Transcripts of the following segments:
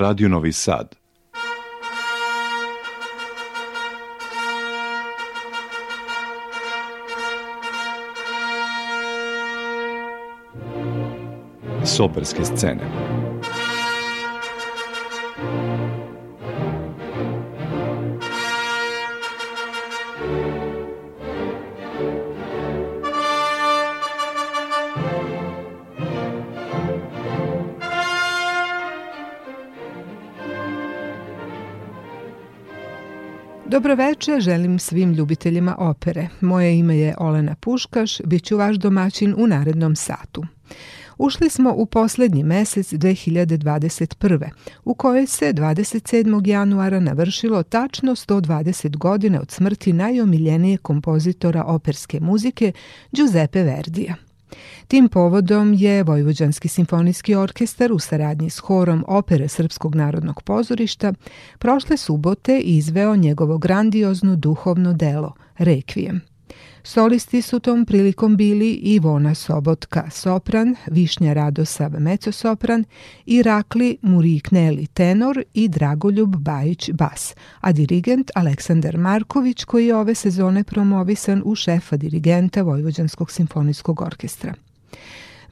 Radio Novi Sad. Sobarske scene. večer, želim svim ljubiteljima opere. Moje ime je Olena Puškaš, bit ću vaš domaćin u narednom satu. Ušli smo u poslednji mesec 2021. u kojoj se 27. januara navršilo tačno 120 godina od smrti najomiljenije kompozitora operske muzike Giuseppe Verdija. Tim povodom je Vojvođanski simfonijski orkestar u saradnji s horom Opere Srpskog narodnog pozorišta prošle subote izveo njegovo grandiozno duhovno delo Requiem. Solisti su tom prilikom bili Ivona Sobotka sopran, Višnja Radosav mecosopran, Irakli Murikneli tenor i Dragoljub Bajić bas, a dirigent Aleksandar Marković koji je ove sezone promovisan u šefa dirigenta Vojvođanskog simfonijskog orkestra.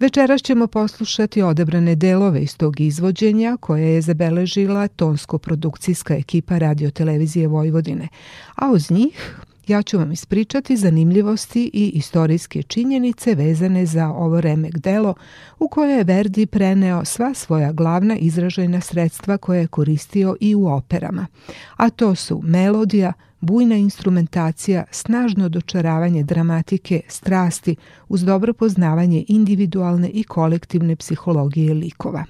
Večeras ćemo poslušati odebrane delove iz tog izvođenja koje je zabeležila tonsko-produkcijska ekipa radiotelevizije Vojvodine, a uz njih Ja ću vam ispričati zanimljivosti i istorijske činjenice vezane za ovo remek delo u koje je Verdi preneo sva svoja glavna izražajna sredstva koje je koristio i u operama, a to su melodija, bujna instrumentacija, snažno dočaravanje dramatike, strasti uz dobro poznavanje individualne i kolektivne psihologije likova.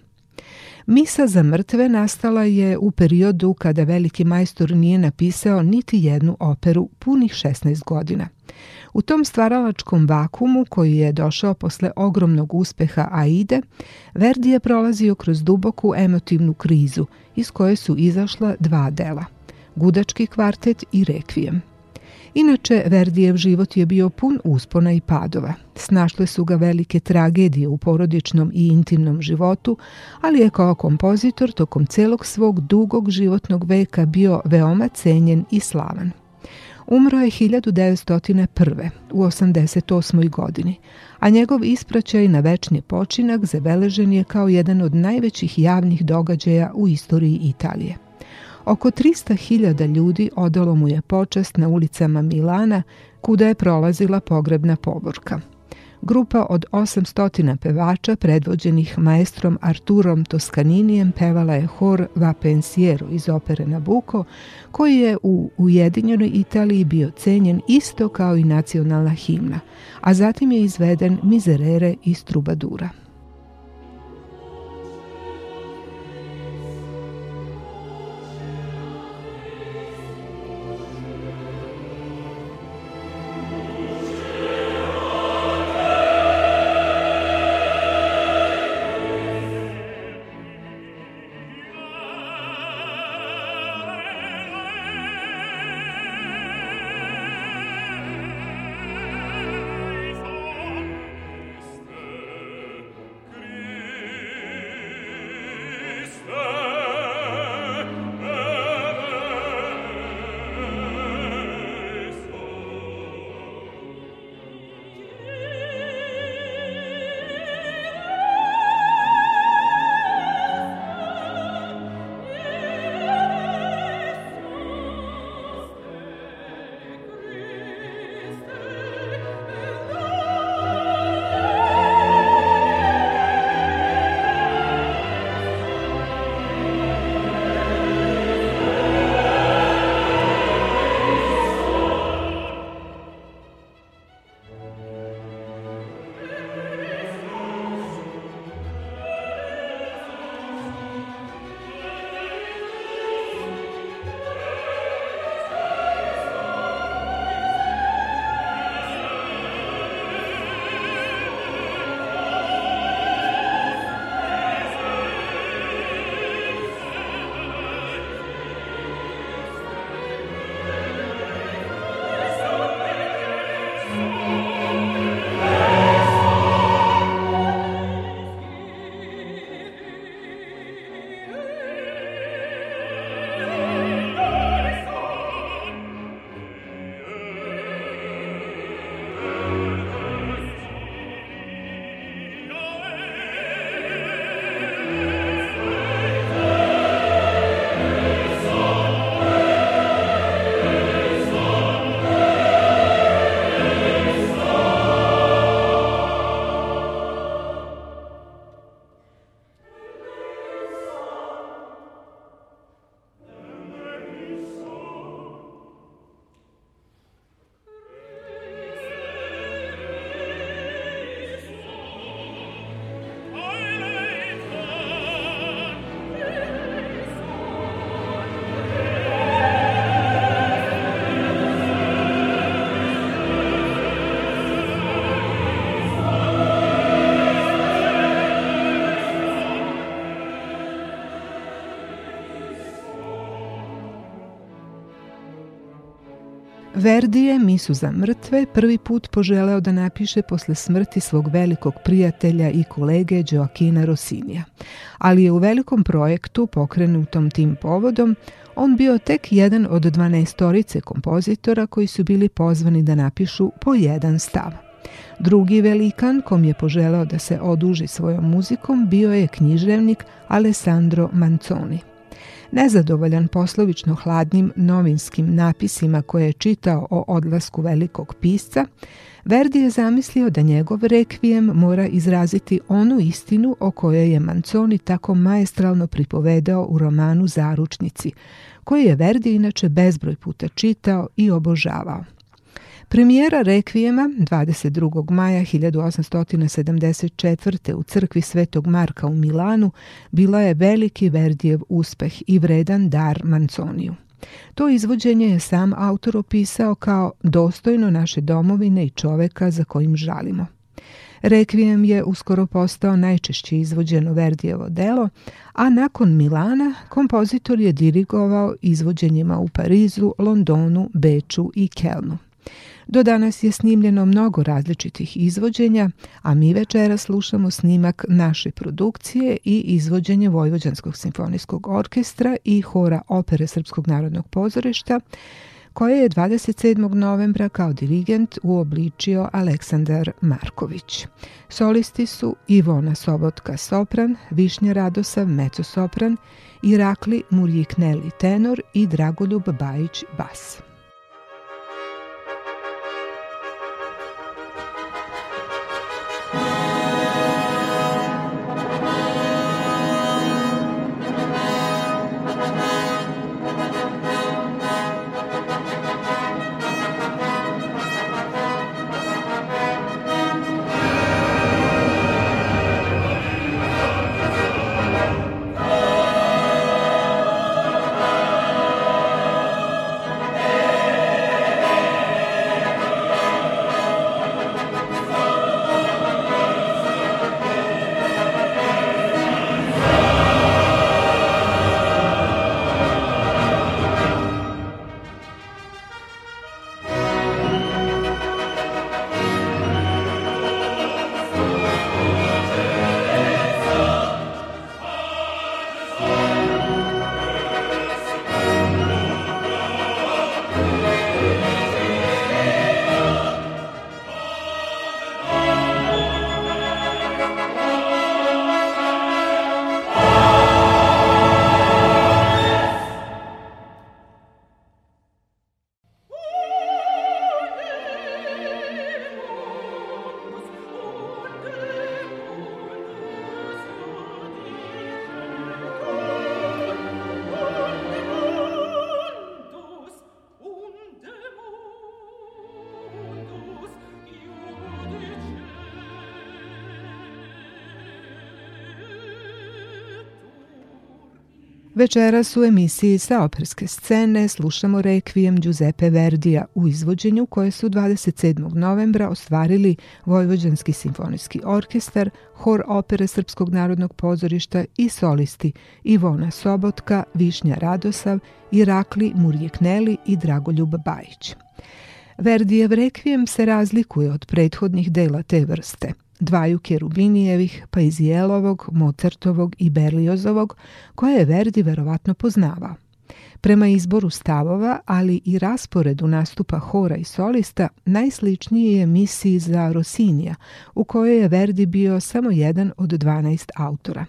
Misa za mrtve nastala je u periodu kada veliki majstor nije napisao niti jednu operu punih 16 godina. U tom stvaralačkom vakumu koji je došao posle ogromnog uspeha Aide, Verdi je prolazio kroz duboku emotivnu krizu iz koje su izašla dva dela – Gudački kvartet i Rekvijem. Inače, Verdijev život je bio pun uspona i padova. Snašle su ga velike tragedije u porodičnom i intimnom životu, ali je kao kompozitor tokom celog svog dugog životnog veka bio veoma cenjen i slavan. Umro je 1901. u 88. godini, a njegov ispraćaj na večni počinak zabeležen je kao jedan od najvećih javnih događaja u istoriji Italije. Oko 300.000 ljudi odalo mu je počest na ulicama Milana, kuda je prolazila pogrebna povorka. Grupa od 800 pevača predvođenih maestrom Arturom Toskaninijem pevala je hor Va Pensiero iz opere Nabucco, koji je u Ujedinjenoj Italiji bio cenjen isto kao i nacionalna himna, a zatim je izveden Miserere iz Trubadura. Verdi je misu za mrtve prvi put poželeo da napiše posle smrti svog velikog prijatelja i kolege Gioacchina Rossinija. Ali je u velikom projektu pokrenutom tim povodom on bio tek jedan od 12 orice kompozitora koji su bili pozvani da napišu po jedan stav. Drugi velikan kom je poželeo da se oduži svojom muzikom bio je književnik Alessandro Manzoni – Nezadovoljan poslovično hladnim novinskim napisima koje je čitao o odlasku velikog pisca, Verdi je zamislio da njegov rekvijem mora izraziti onu istinu o kojoj je Manconi tako maestralno pripovedao u romanu Zaručnici, koji je Verdi inače bezbroj puta čitao i obožavao. Premijera Rekvijema 22. maja 1874. u crkvi Svetog Marka u Milanu bila je veliki Verdijev uspeh i vredan dar Manconiju. To izvođenje je sam autor opisao kao dostojno naše domovine i čoveka za kojim žalimo. Rekvijem je uskoro postao najčešće izvođeno Verdijevo delo, a nakon Milana kompozitor je dirigovao izvođenjima u Parizu, Londonu, Beču i Kelnu. Do danas je snimljeno mnogo različitih izvođenja, a mi večera slušamo snimak naše produkcije i izvođenje Vojvođanskog simfonijskog orkestra i hora opere Srpskog narodnog pozorišta, koje je 27. novembra kao dirigent uobličio Aleksandar Marković. Solisti su Ivona Sobotka sopran, Višnja Radosav meco sopran, Irakli Murjikneli tenor i Dragoljub Bajić bas. Večeras u emisiji sa operske scene slušamo rekvijem Giuseppe Verdija u izvođenju koje su 27. novembra ostvarili Vojvođanski simfonijski orkestar, hor opere Srpskog narodnog pozorišta i solisti Ivona Sobotka, Višnja Radosav, Irakli Murjekneli i Dragoljub Bajić. Verdijev rekvijem se razlikuje od prethodnih dela te vrste – dvaju Kerubinijevih, Paizijelovog, Mozartovog i Berliozovog, koje je Verdi verovatno poznavao. Prema izboru stavova, ali i rasporedu nastupa hora i solista, najsličniji je misiji za Rosinija, u kojoj je Verdi bio samo jedan od 12 autora.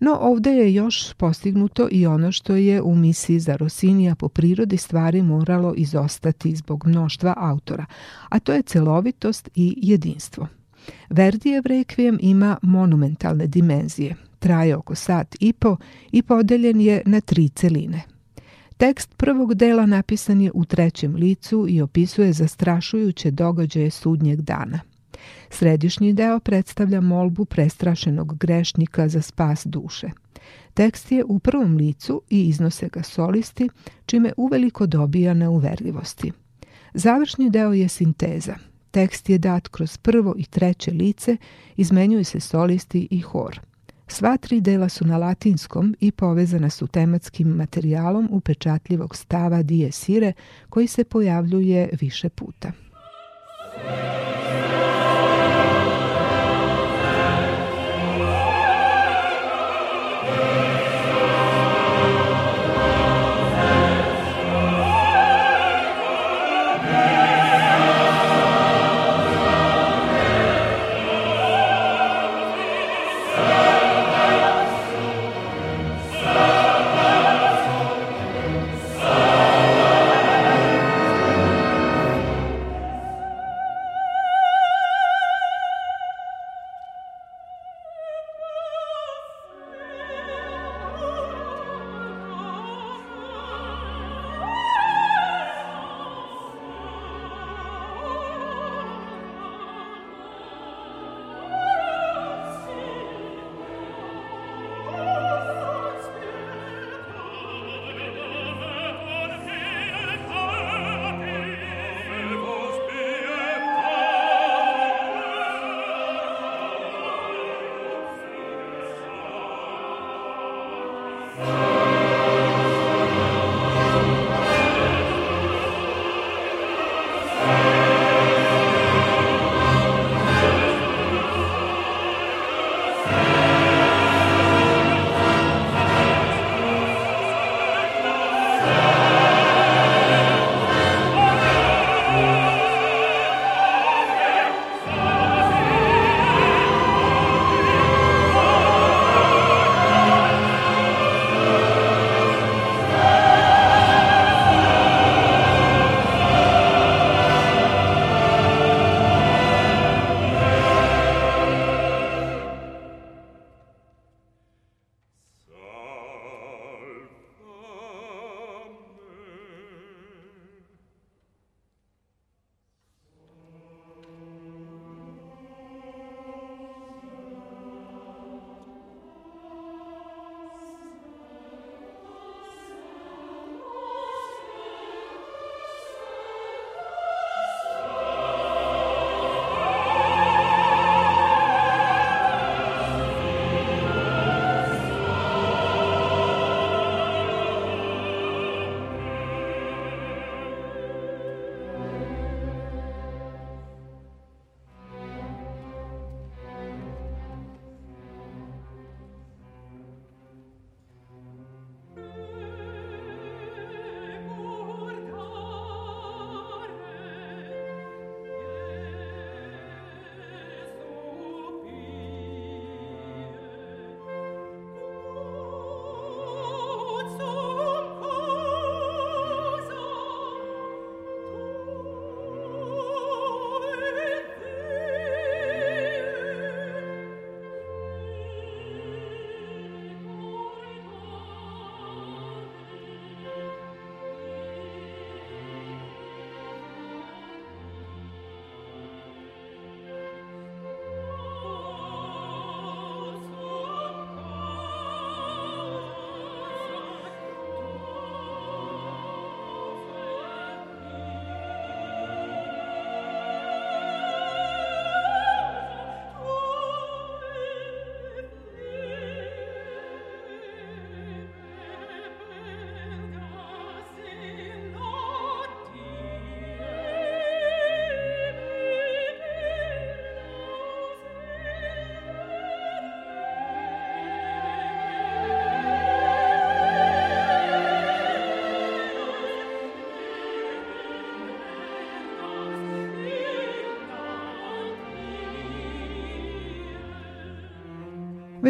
No ovdje je još postignuto i ono što je u misiji za Rosinija po prirodi stvari moralo izostati zbog mnoštva autora, a to je celovitost i jedinstvo. Verdijev rekvijem ima monumentalne dimenzije, traje oko sat i po i podeljen je na tri celine. Tekst prvog dela napisan je u trećem licu i opisuje zastrašujuće događaje sudnjeg dana. Središnji deo predstavlja molbu prestrašenog grešnika za spas duše. Tekst je u prvom licu i iznose ga solisti, čime uveliko dobija na uverljivosti. Završni deo je sinteza – Tekst je dat kroz prvo i treće lice, izmenjuju se solisti i hor. Sva tri dela su na latinskom i povezana su tematskim materijalom upečatljivog stava Die Sire koji se pojavljuje više puta.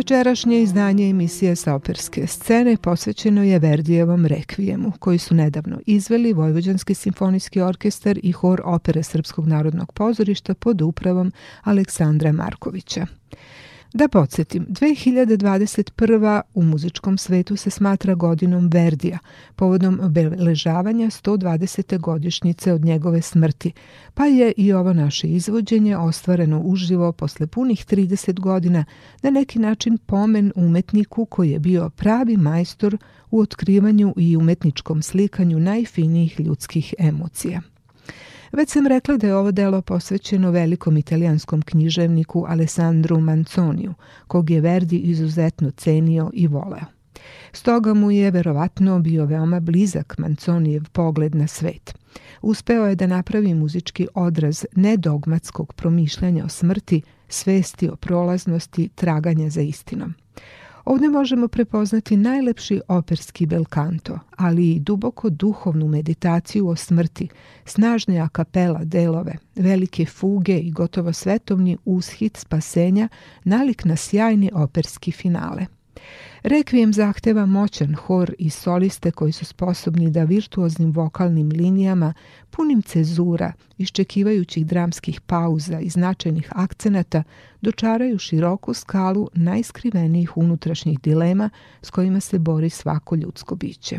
Večerašnje izdanje emisije sa operske scene posvećeno je Verdijevom rekvijemu, koji su nedavno izveli Vojvođanski simfonijski orkestar i hor opere Srpskog narodnog pozorišta pod upravom Aleksandra Markovića. Da podsjetim, 2021. u muzičkom svetu se smatra godinom Verdija, povodom obeležavanja 120. godišnjice od njegove smrti, pa je i ovo naše izvođenje ostvareno uživo posle punih 30 godina na neki način pomen umetniku koji je bio pravi majstor u otkrivanju i umetničkom slikanju najfinijih ljudskih emocija. Već sam rekla da je ovo delo posvećeno velikom italijanskom književniku Alessandru Manconiju, kog je Verdi izuzetno cenio i voleo. Stoga mu je verovatno bio veoma blizak Manconijev pogled na svet. Uspeo je da napravi muzički odraz nedogmatskog promišljanja o smrti, svesti o prolaznosti, traganja za istinom. Ovde možemo prepoznati najlepši operski bel canto, ali i duboko duhovnu meditaciju o smrti, snažne akapela delove, velike fuge i gotovo svetovni ushit spasenja nalik na sjajni operski finale. Rekvijem zahteva moćan hor i soliste koji su sposobni da virtuoznim vokalnim linijama, punim cezura, iščekivajućih dramskih pauza i značajnih akcenata, dočaraju široku skalu najskrivenijih unutrašnjih dilema s kojima se bori svako ljudsko biće.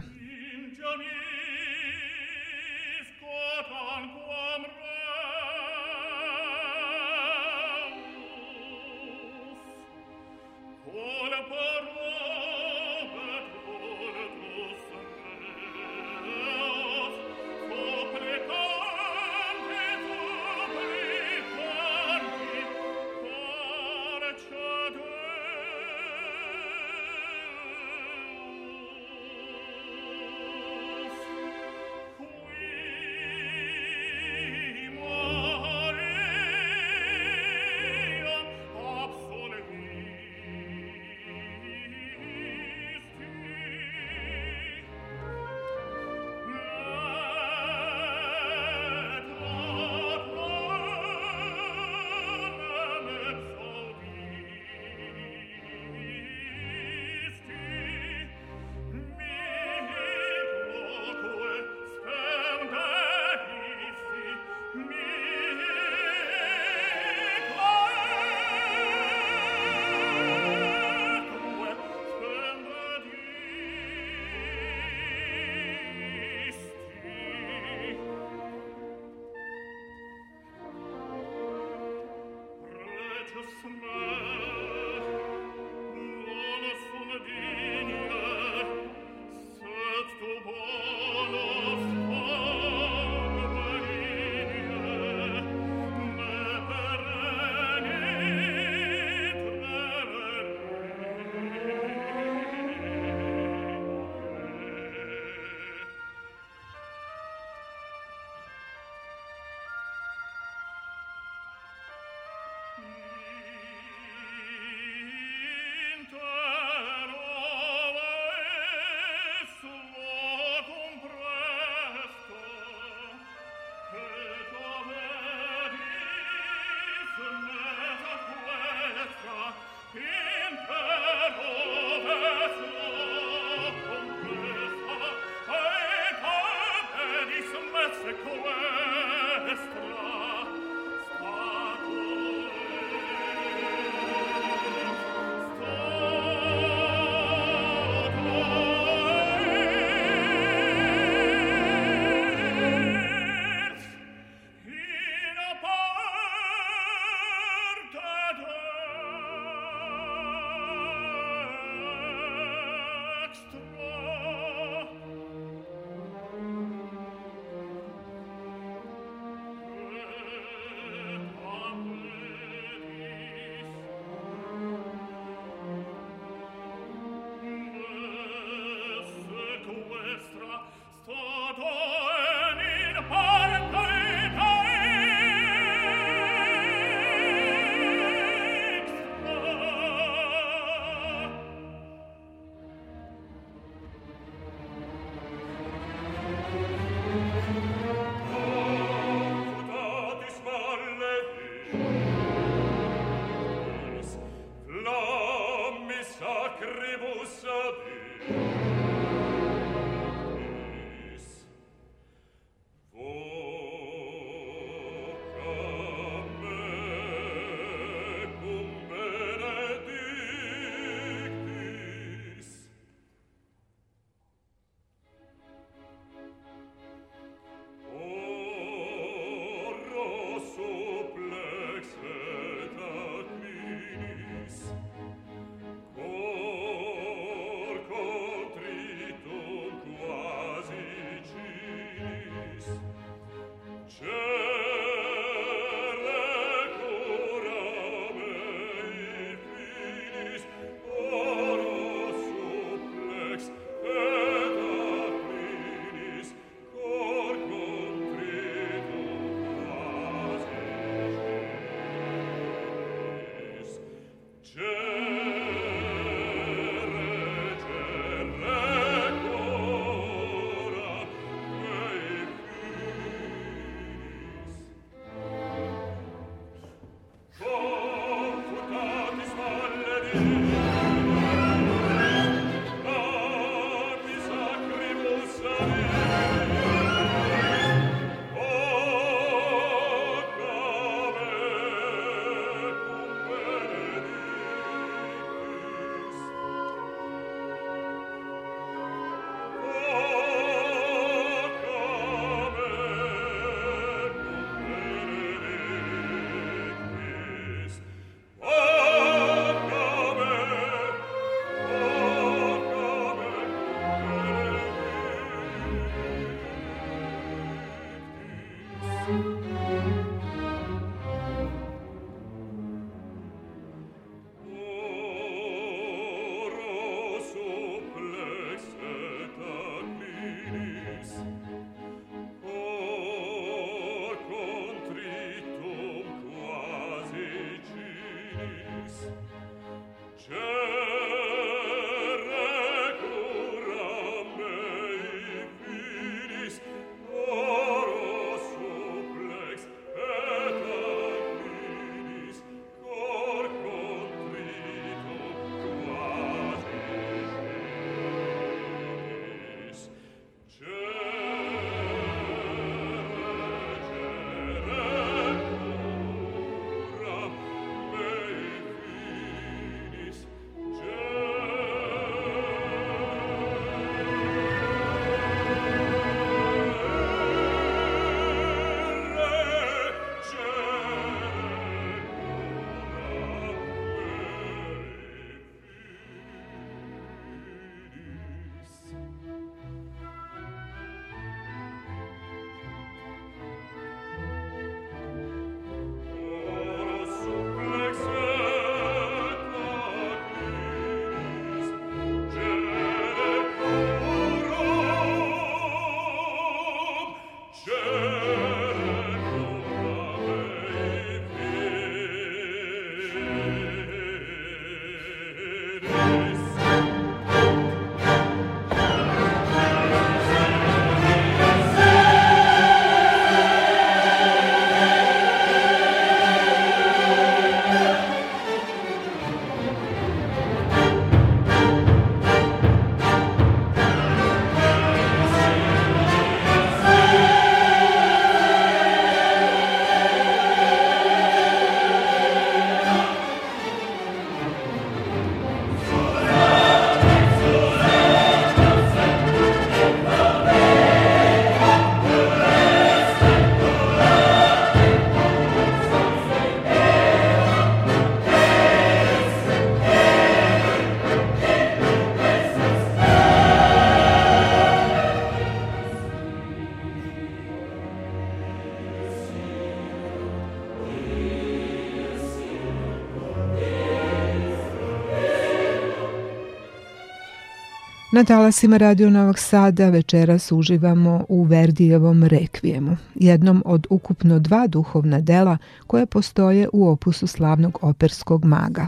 Na talasima Radio Novog Sada večeras uživamo u Verdijevom rekvijemu, jednom od ukupno dva duhovna dela koje postoje u opusu slavnog operskog maga.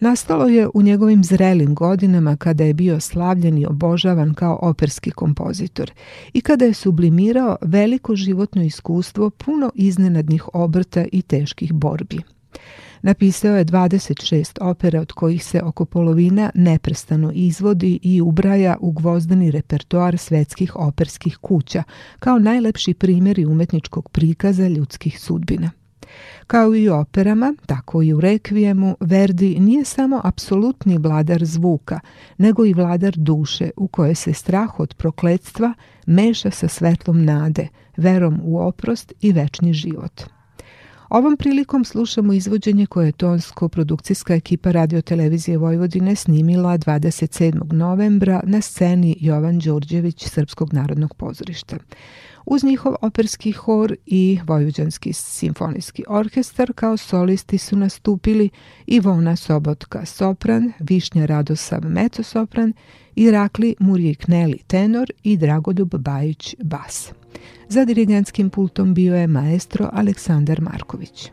Nastalo je u njegovim zrelim godinama kada je bio slavljen i obožavan kao operski kompozitor i kada je sublimirao veliko životno iskustvo puno iznenadnih obrta i teških borbi. Napisao je 26 opera od kojih se oko polovina neprestano izvodi i ubraja u gvozdani repertoar svetskih operskih kuća kao najlepši primjeri umetničkog prikaza ljudskih sudbina. Kao i u operama, tako i u rekvijemu, Verdi nije samo apsolutni vladar zvuka, nego i vladar duše u kojoj se strah od prokledstva meša sa svetlom nade, verom u oprost i večni život. Ovom prilikom slušamo izvođenje koje je tonsko-produkcijska ekipa radiotelevizije Vojvodine snimila 27. novembra na sceni Jovan Đorđević Srpskog narodnog pozorišta uz njihov operski hor i Vojvođanski simfonijski orkestar kao solisti su nastupili Ivona Sobotka sopran, Višnja Radosav mecosopran, Irakli Murjikneli tenor i Dragoljub Bajić bas. Za dirigentskim pultom bio je maestro Aleksandar Marković.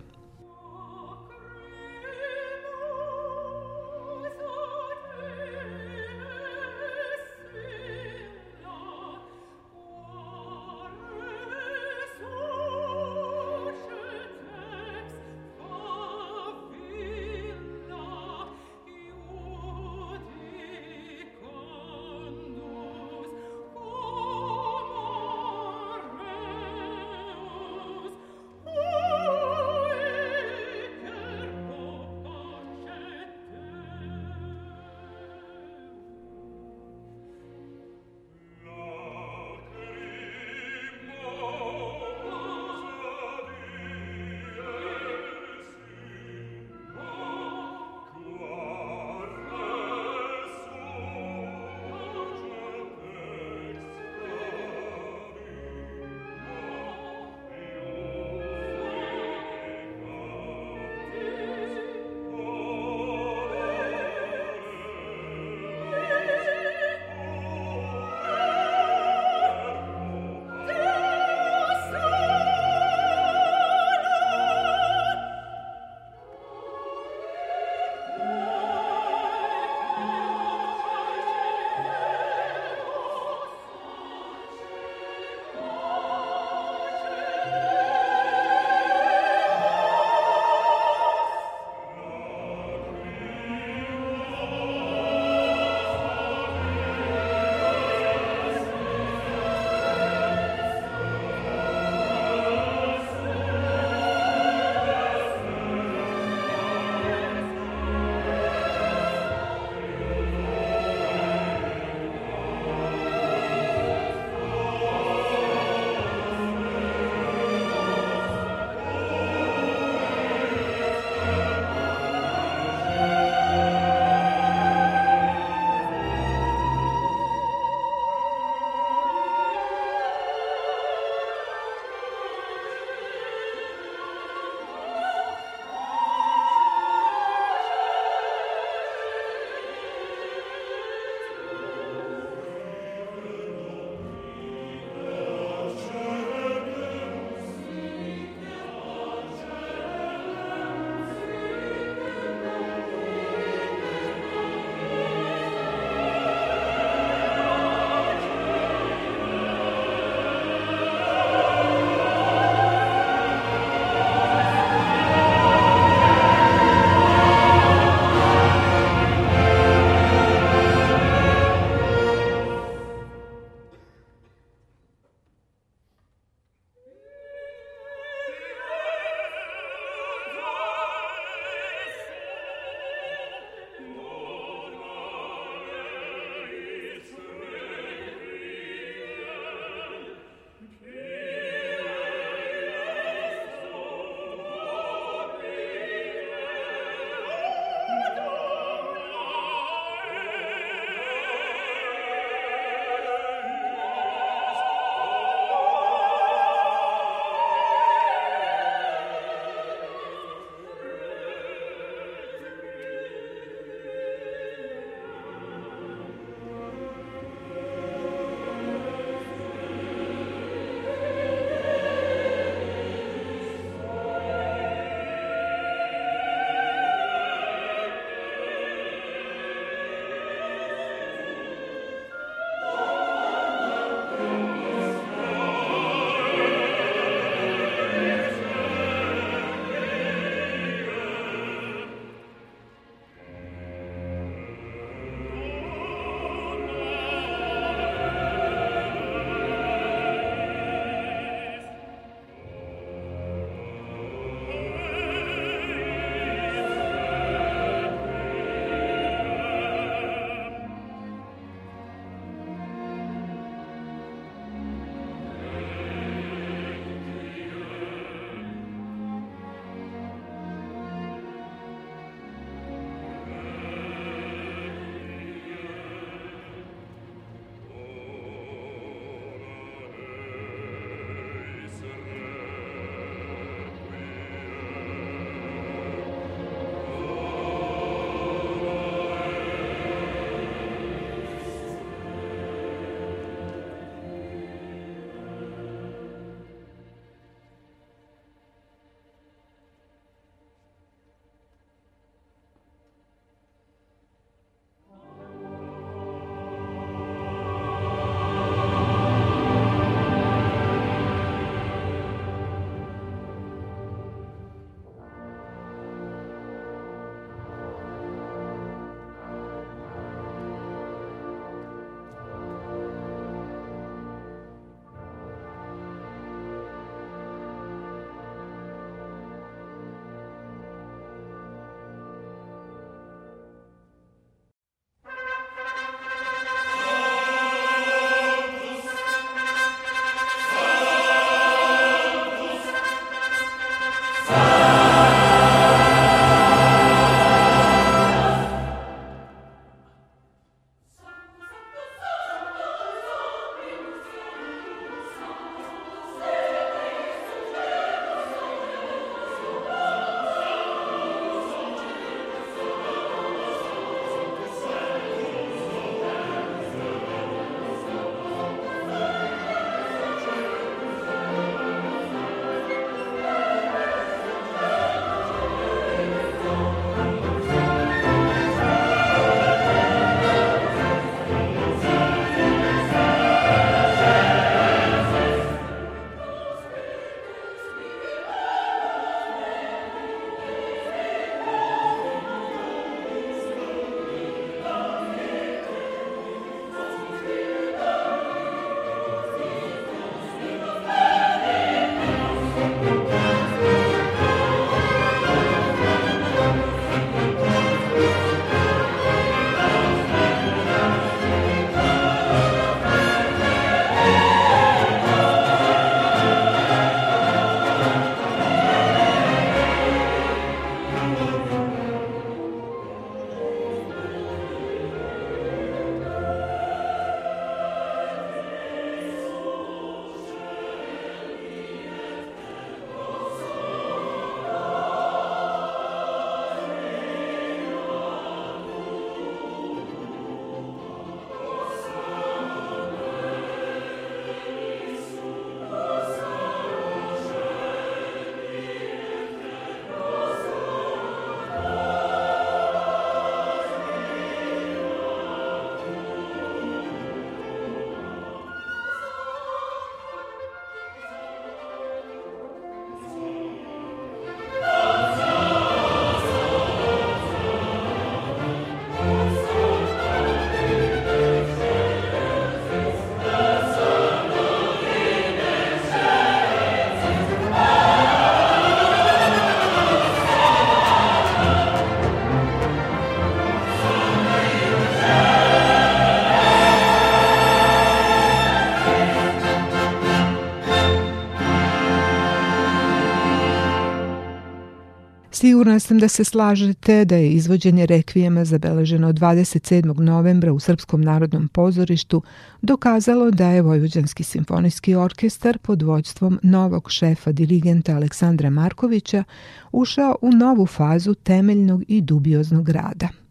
Sigurna sam da se slažete da je izvođenje rekvijema zabeleženo 27. novembra u Srpskom narodnom pozorištu dokazalo da je Vojvođanski simfonijski orkestar pod vođstvom novog šefa diligenta Aleksandra Markovića ušao u novu fazu temeljnog i dubioznog rada –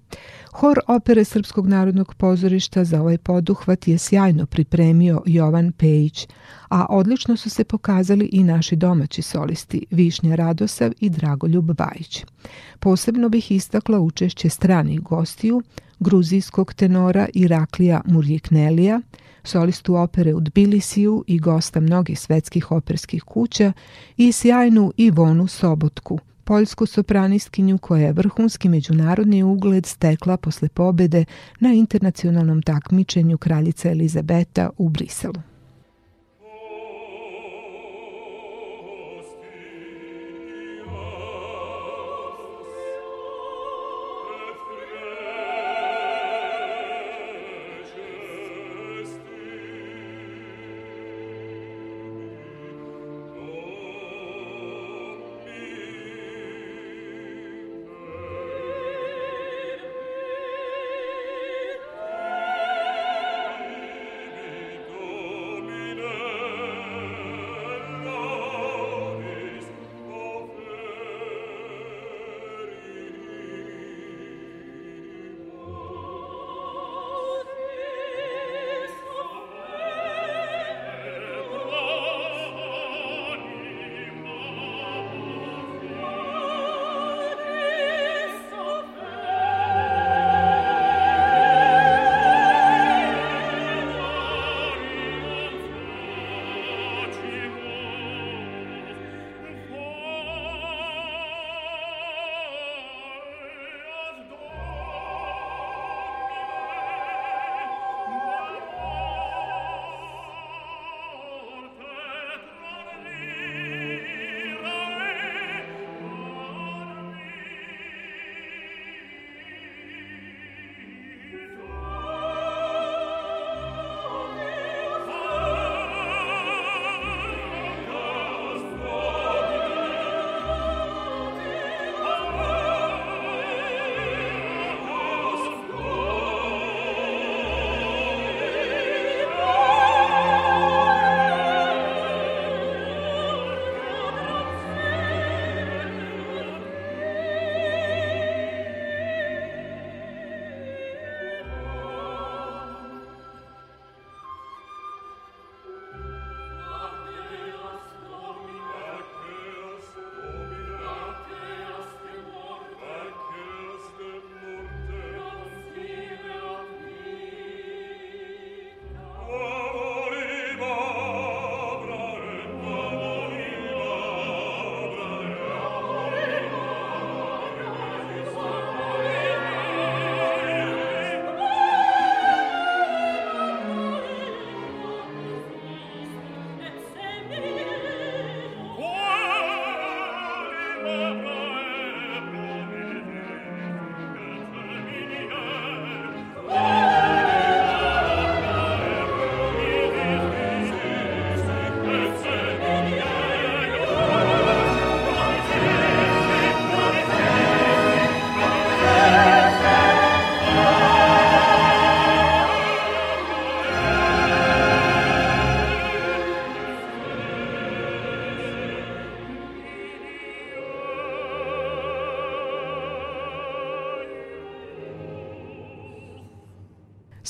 Hor opere Srpskog narodnog pozorišta za ovaj poduhvat je sjajno pripremio Jovan Pejić, a odlično su se pokazali i naši domaći solisti Višnja Radosav i Dragoljub Bajić. Posebno bih istakla učešće stranih gostiju, gruzijskog tenora Iraklija Murjiknelija, solistu opere u Tbilisiju i gosta mnogih svetskih operskih kuća i sjajnu Ivonu Sobotku – poljsku sopranistkinju koja je vrhunski međunarodni ugled stekla posle pobede na internacionalnom takmičenju kraljica Elizabeta u Briselu.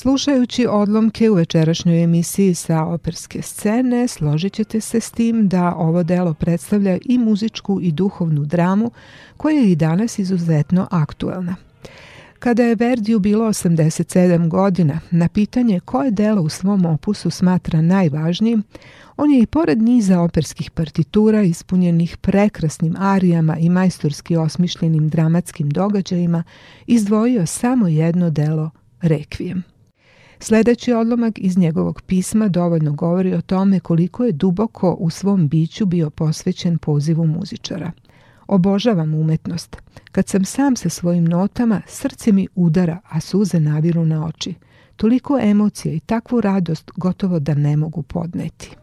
Slušajući odlomke u večerašnjoj emisiji sa operske scene, složit ćete se s tim da ovo delo predstavlja i muzičku i duhovnu dramu koja je i danas izuzetno aktuelna. Kada je Verdiju bilo 87 godina, na pitanje koje delo u svom opusu smatra najvažnijim, on je i pored niza operskih partitura ispunjenih prekrasnim arijama i majstorski osmišljenim dramatskim događajima izdvojio samo jedno delo Requiem. Sledeći odlomak iz njegovog pisma dovoljno govori o tome koliko je duboko u svom biću bio posvećen pozivu muzičara. Obožavam umetnost. Kad sam sam sa svojim notama, srce mi udara, a suze naviru na oči. Toliko emocija i takvu radost gotovo da ne mogu podneti.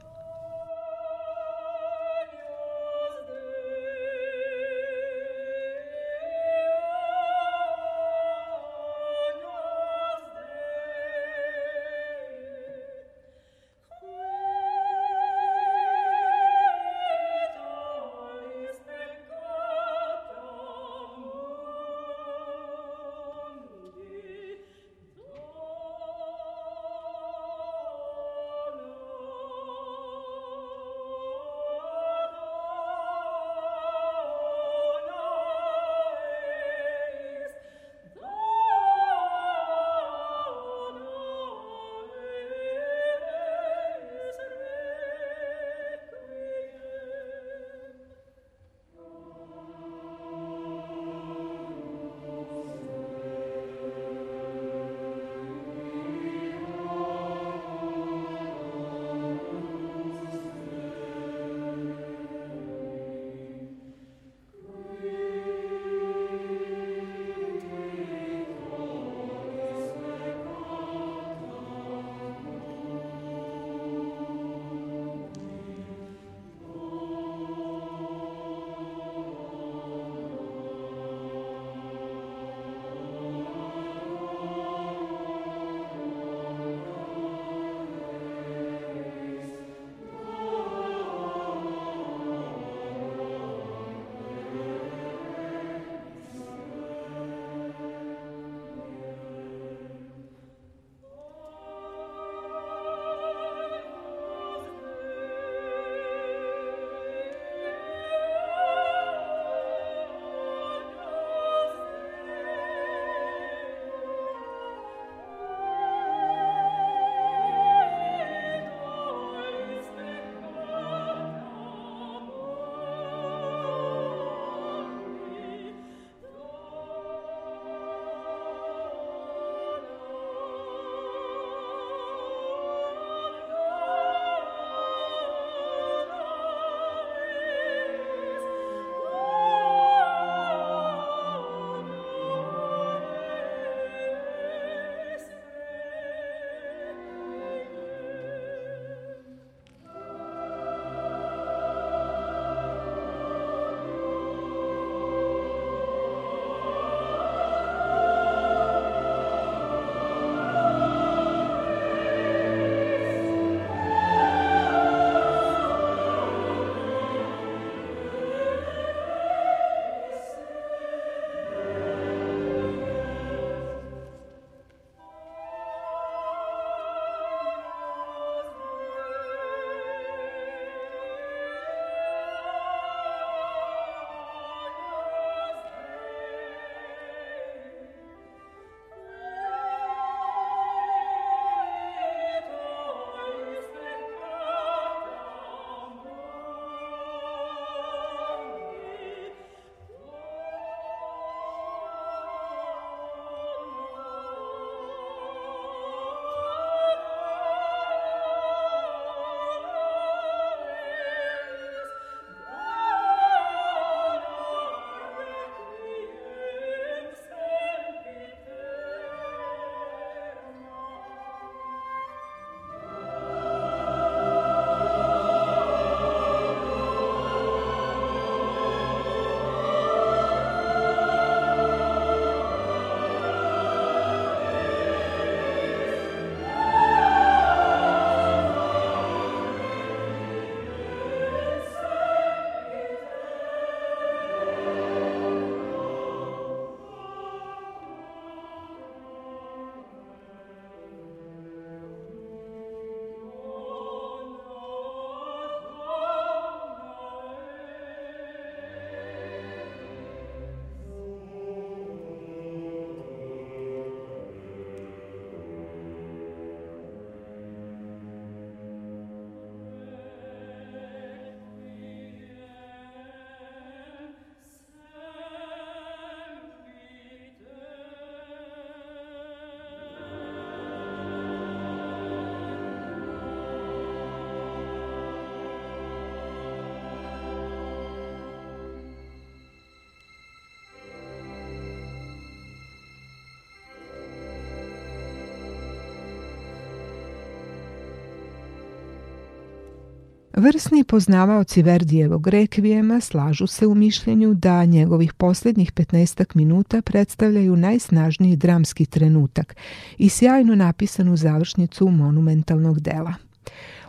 Vrsni poznavaoci Verdijevog rekvijema slažu se u mišljenju da njegovih poslednjih 15 minuta predstavljaju najsnažniji dramski trenutak i sjajno napisanu završnicu monumentalnog dela.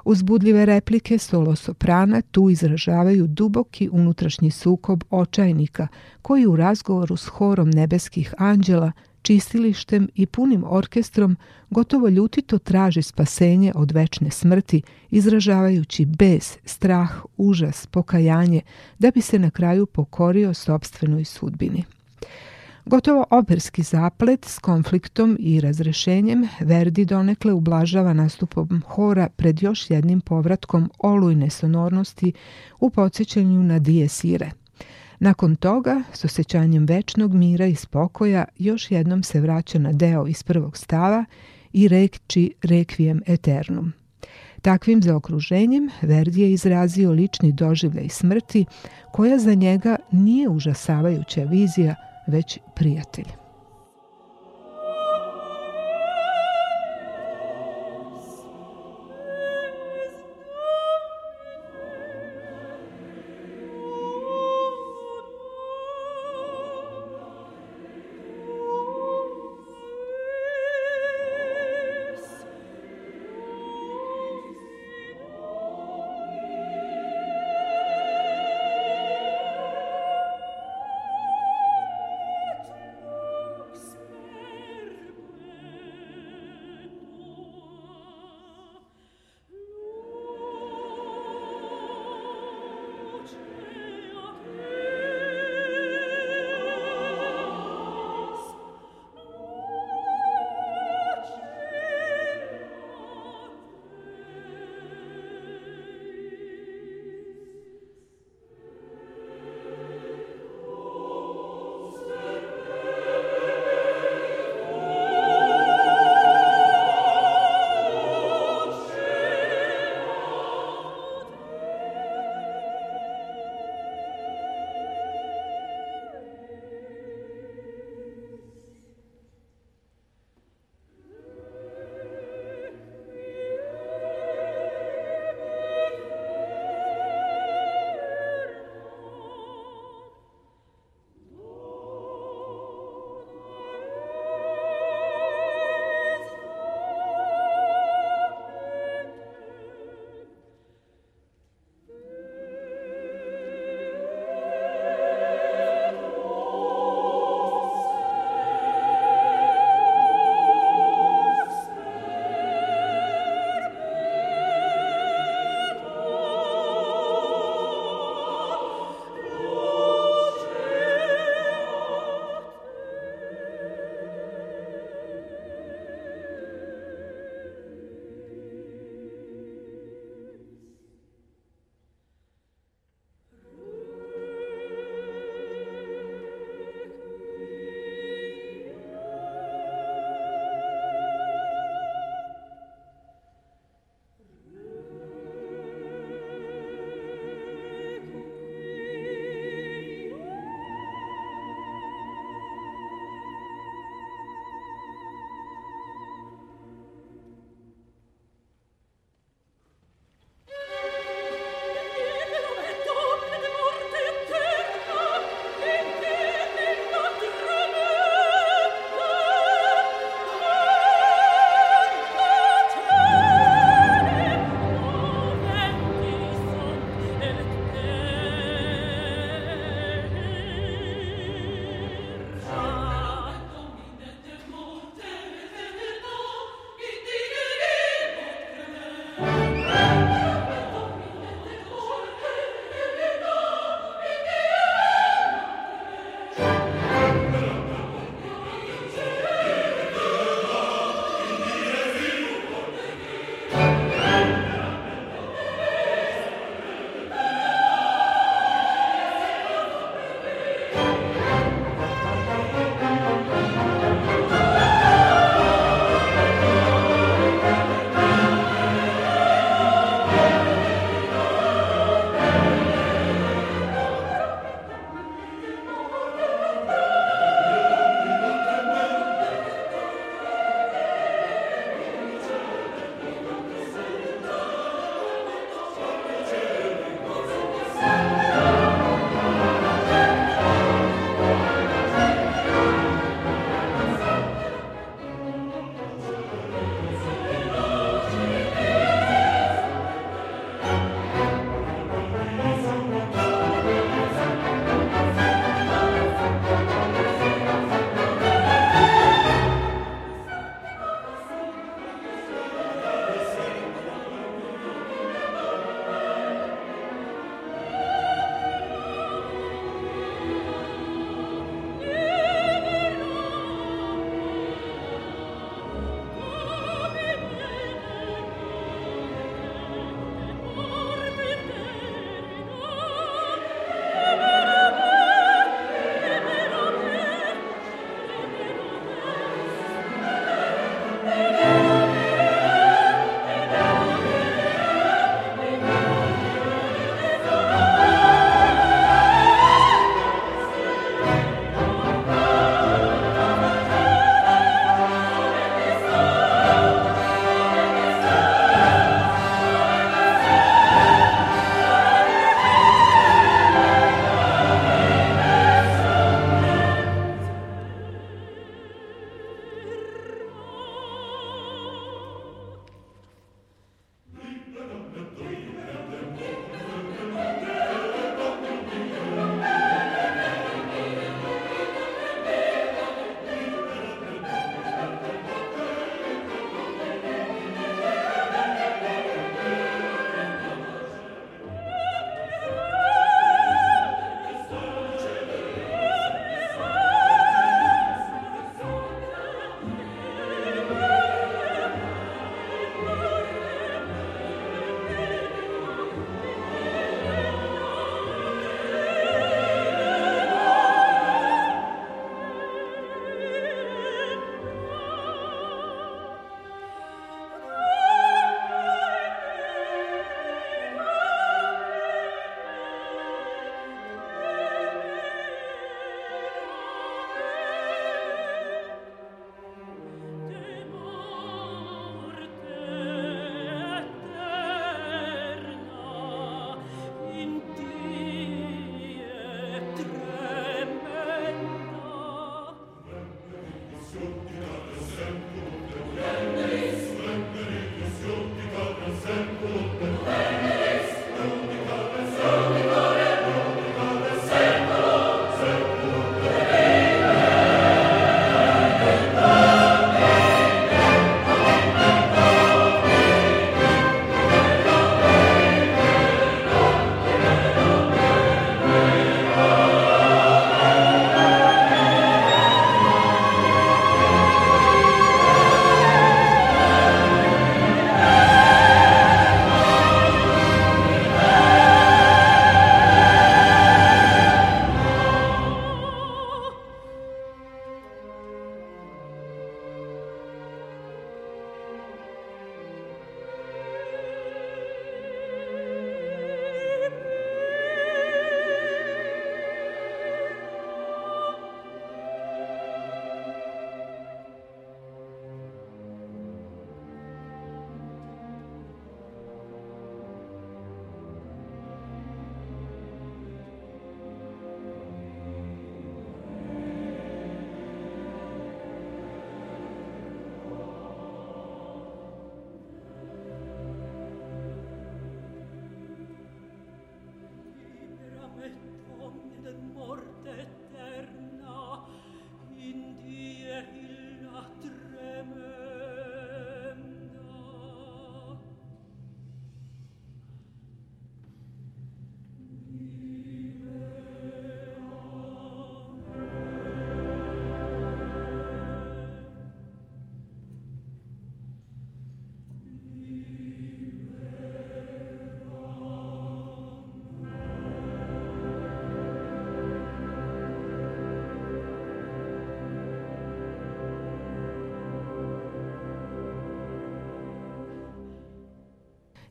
Uzbudljive replike solo soprana tu izražavaju duboki unutrašnji sukob očajnika koji u razgovoru s horom nebeskih anđela čistilištem i punim orkestrom gotovo ljutito traži spasenje od večne smrti, izražavajući bes, strah, užas, pokajanje, da bi se na kraju pokorio sobstvenoj sudbini. Gotovo operski zaplet s konfliktom i razrešenjem Verdi donekle ublažava nastupom hora pred još jednim povratkom olujne sonornosti u podsjećanju na Dies Irae. Nakon toga, s osjećanjem večnog mira i spokoja, još jednom se vraća na deo iz prvog stava i reči Requiem eternum. Takvim zaokruženjem Verdi je izrazio lični doživljaj smrti, koja za njega nije užasavajuća vizija, već prijatelj.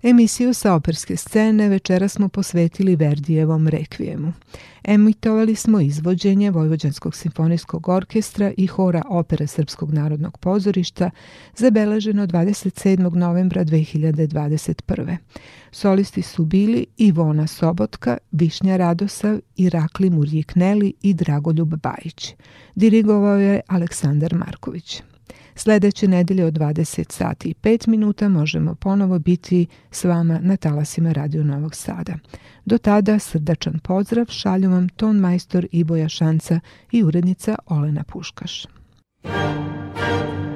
Emisiju sa operske scene večera smo posvetili Verdijevom rekvijemu. Emitovali smo izvođenje Vojvođanskog simfonijskog orkestra i hora opere Srpskog narodnog pozorišta, zabeleženo 27. novembra 2021. Solisti su bili Ivona Sobotka, Višnja Radosav, Irakli Murjikneli i Dragoljub Bajić. Dirigovao je Aleksandar Marković. Sledeće nedelje od 20 sati i 5 minuta možemo ponovo biti s vama na talasima Radio Novog Sada. Do tada srdačan pozdrav šalju vam ton majstor Iboja Šanca i urednica Olena Puškaš. Thank